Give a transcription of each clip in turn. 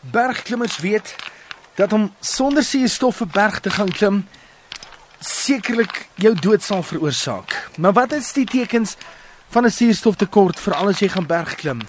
Bergklimmers weet dat om sonder suurstof 'n berg te gaan klim sekerlik jou dood sal veroorsaak. Maar wat is die tekens van 'n suurstoftekort veral as jy gaan bergklim?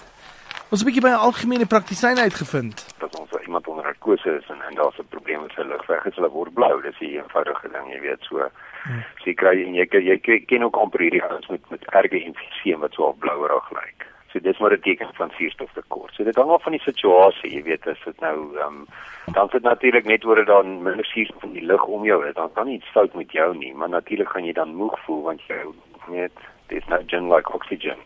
Ons het 'n bietjie by 'n algemene praktisyn uitgevind. Dat ons iemand onder narkose is en en daar's 'n probleem met sy lugweg, is hulle word blou. Dis 'n eenvoudige ding, jy weet, so. Hmm. So jy kry en jy jy ken ook amper hierdie ouens met met erge emfyseem wat so op blouerig lyk. So dis maar 'n teken van suurstoftekort. So dit hang af van die situasie, jy weet, as dit nou ehm um, dan sit natuurlik net oor dit dan minder suurstof in die lug om jou is, dan kan iets fout met jou nie, maar natuurlik gaan jy dan moeg voel want jy weet there's no gen like oxygen.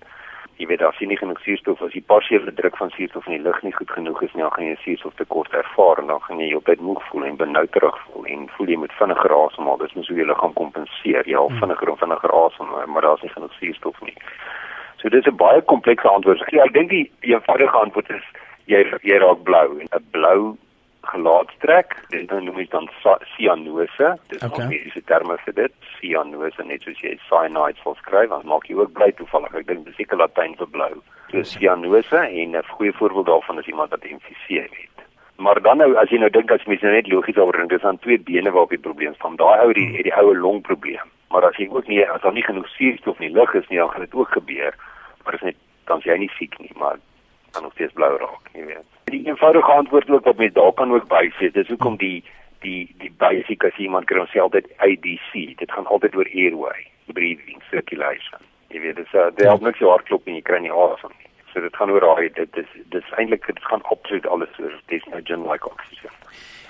Jy weet as jy nie genoeg suurstof as die partiële druk van suurstof in die lug nie goed genoeg is nie, dan gaan jy suurstoftekort ervaar en dan gaan jy op dit moeg voel en benouterig voel en voel jy moet vinniger asemhaal. Dis mos hoe jy liggaam kompenseer. Jy al hmm. vinniger en vinniger asemhaal, maar daar's nie genoeg suurstof nie. So dis 'n baie komplekse antwoord. Ja, ek dink die eenvoudige antwoord is jy jy raak blou en 'n blou gelaatstrek, dit noem jy dan cyanose. Dis okay. ook mediese terme vir dit. Cyanose net soos jy cyanide sal skryf, dan maak jy ook bly toevallig. Ek dink dis seker Latyn vir blou. So cyanose en 'n goeie voorbeeld daarvan is iemand wat emfiseer het. Maar dan nou as jy nou dink as mens nou net logies oor dink, dis dan twee bene waarop die probleem staan. Daai ou die het die oue longprobleem. Maar as jy ook nie as daar nie genoeg suurstof in die lug is nie, dan gaan dit ook gebeur maar is net dan jy nie siek nie, maar dan nog steeds blou raak, jy weet. Die eenvoudige antwoord ook wat mense daar kan ook bysê, dis hoekom die die die basiese as iemand kry ons sê altyd ADC, dit gaan altyd oor airway, breathing, circulation. Jy weet, uh, dit help net so hardloop en jy kry nie asem nie. So dit gaan oor daai dit dis dis eintlik dit gaan absoluut alles oor dis nou gen like oxygen.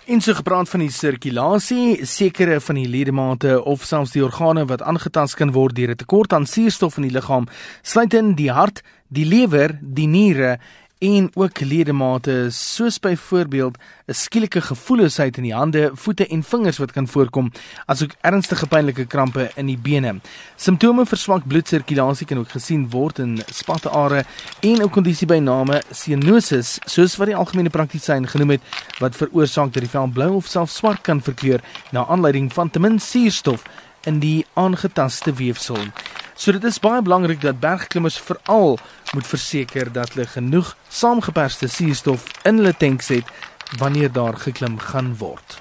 In so gepraat van die sirkulasie, sekere van die ledemate of selfs die organe wat aangetast kan word deur 'n tekort aan suurstof in die liggaam, sluit in die hart, die lewer, die niere en ook ledemate soos byvoorbeeld 'n skielike gevoelloosheid in die hande, voete en vingers wat kan voorkom, asook ernstige pynlike krampe in die bene. Simptome vir swak bloedsirkulasie kan ook gesien word in spatteare en 'n kondisie by name cyanosis, soos wat die algemene praktisyn genoem het, wat veroorsaak dat die vel blou of self swart kan verkleur na aanleiding van te min suurstof in die aangetaste weefsel. So dit is baie belangrik dat bergklimmers veral moet verseker dat hulle genoeg saamgeperste suurstof in hulle tanks het wanneer daar geklim gaan word.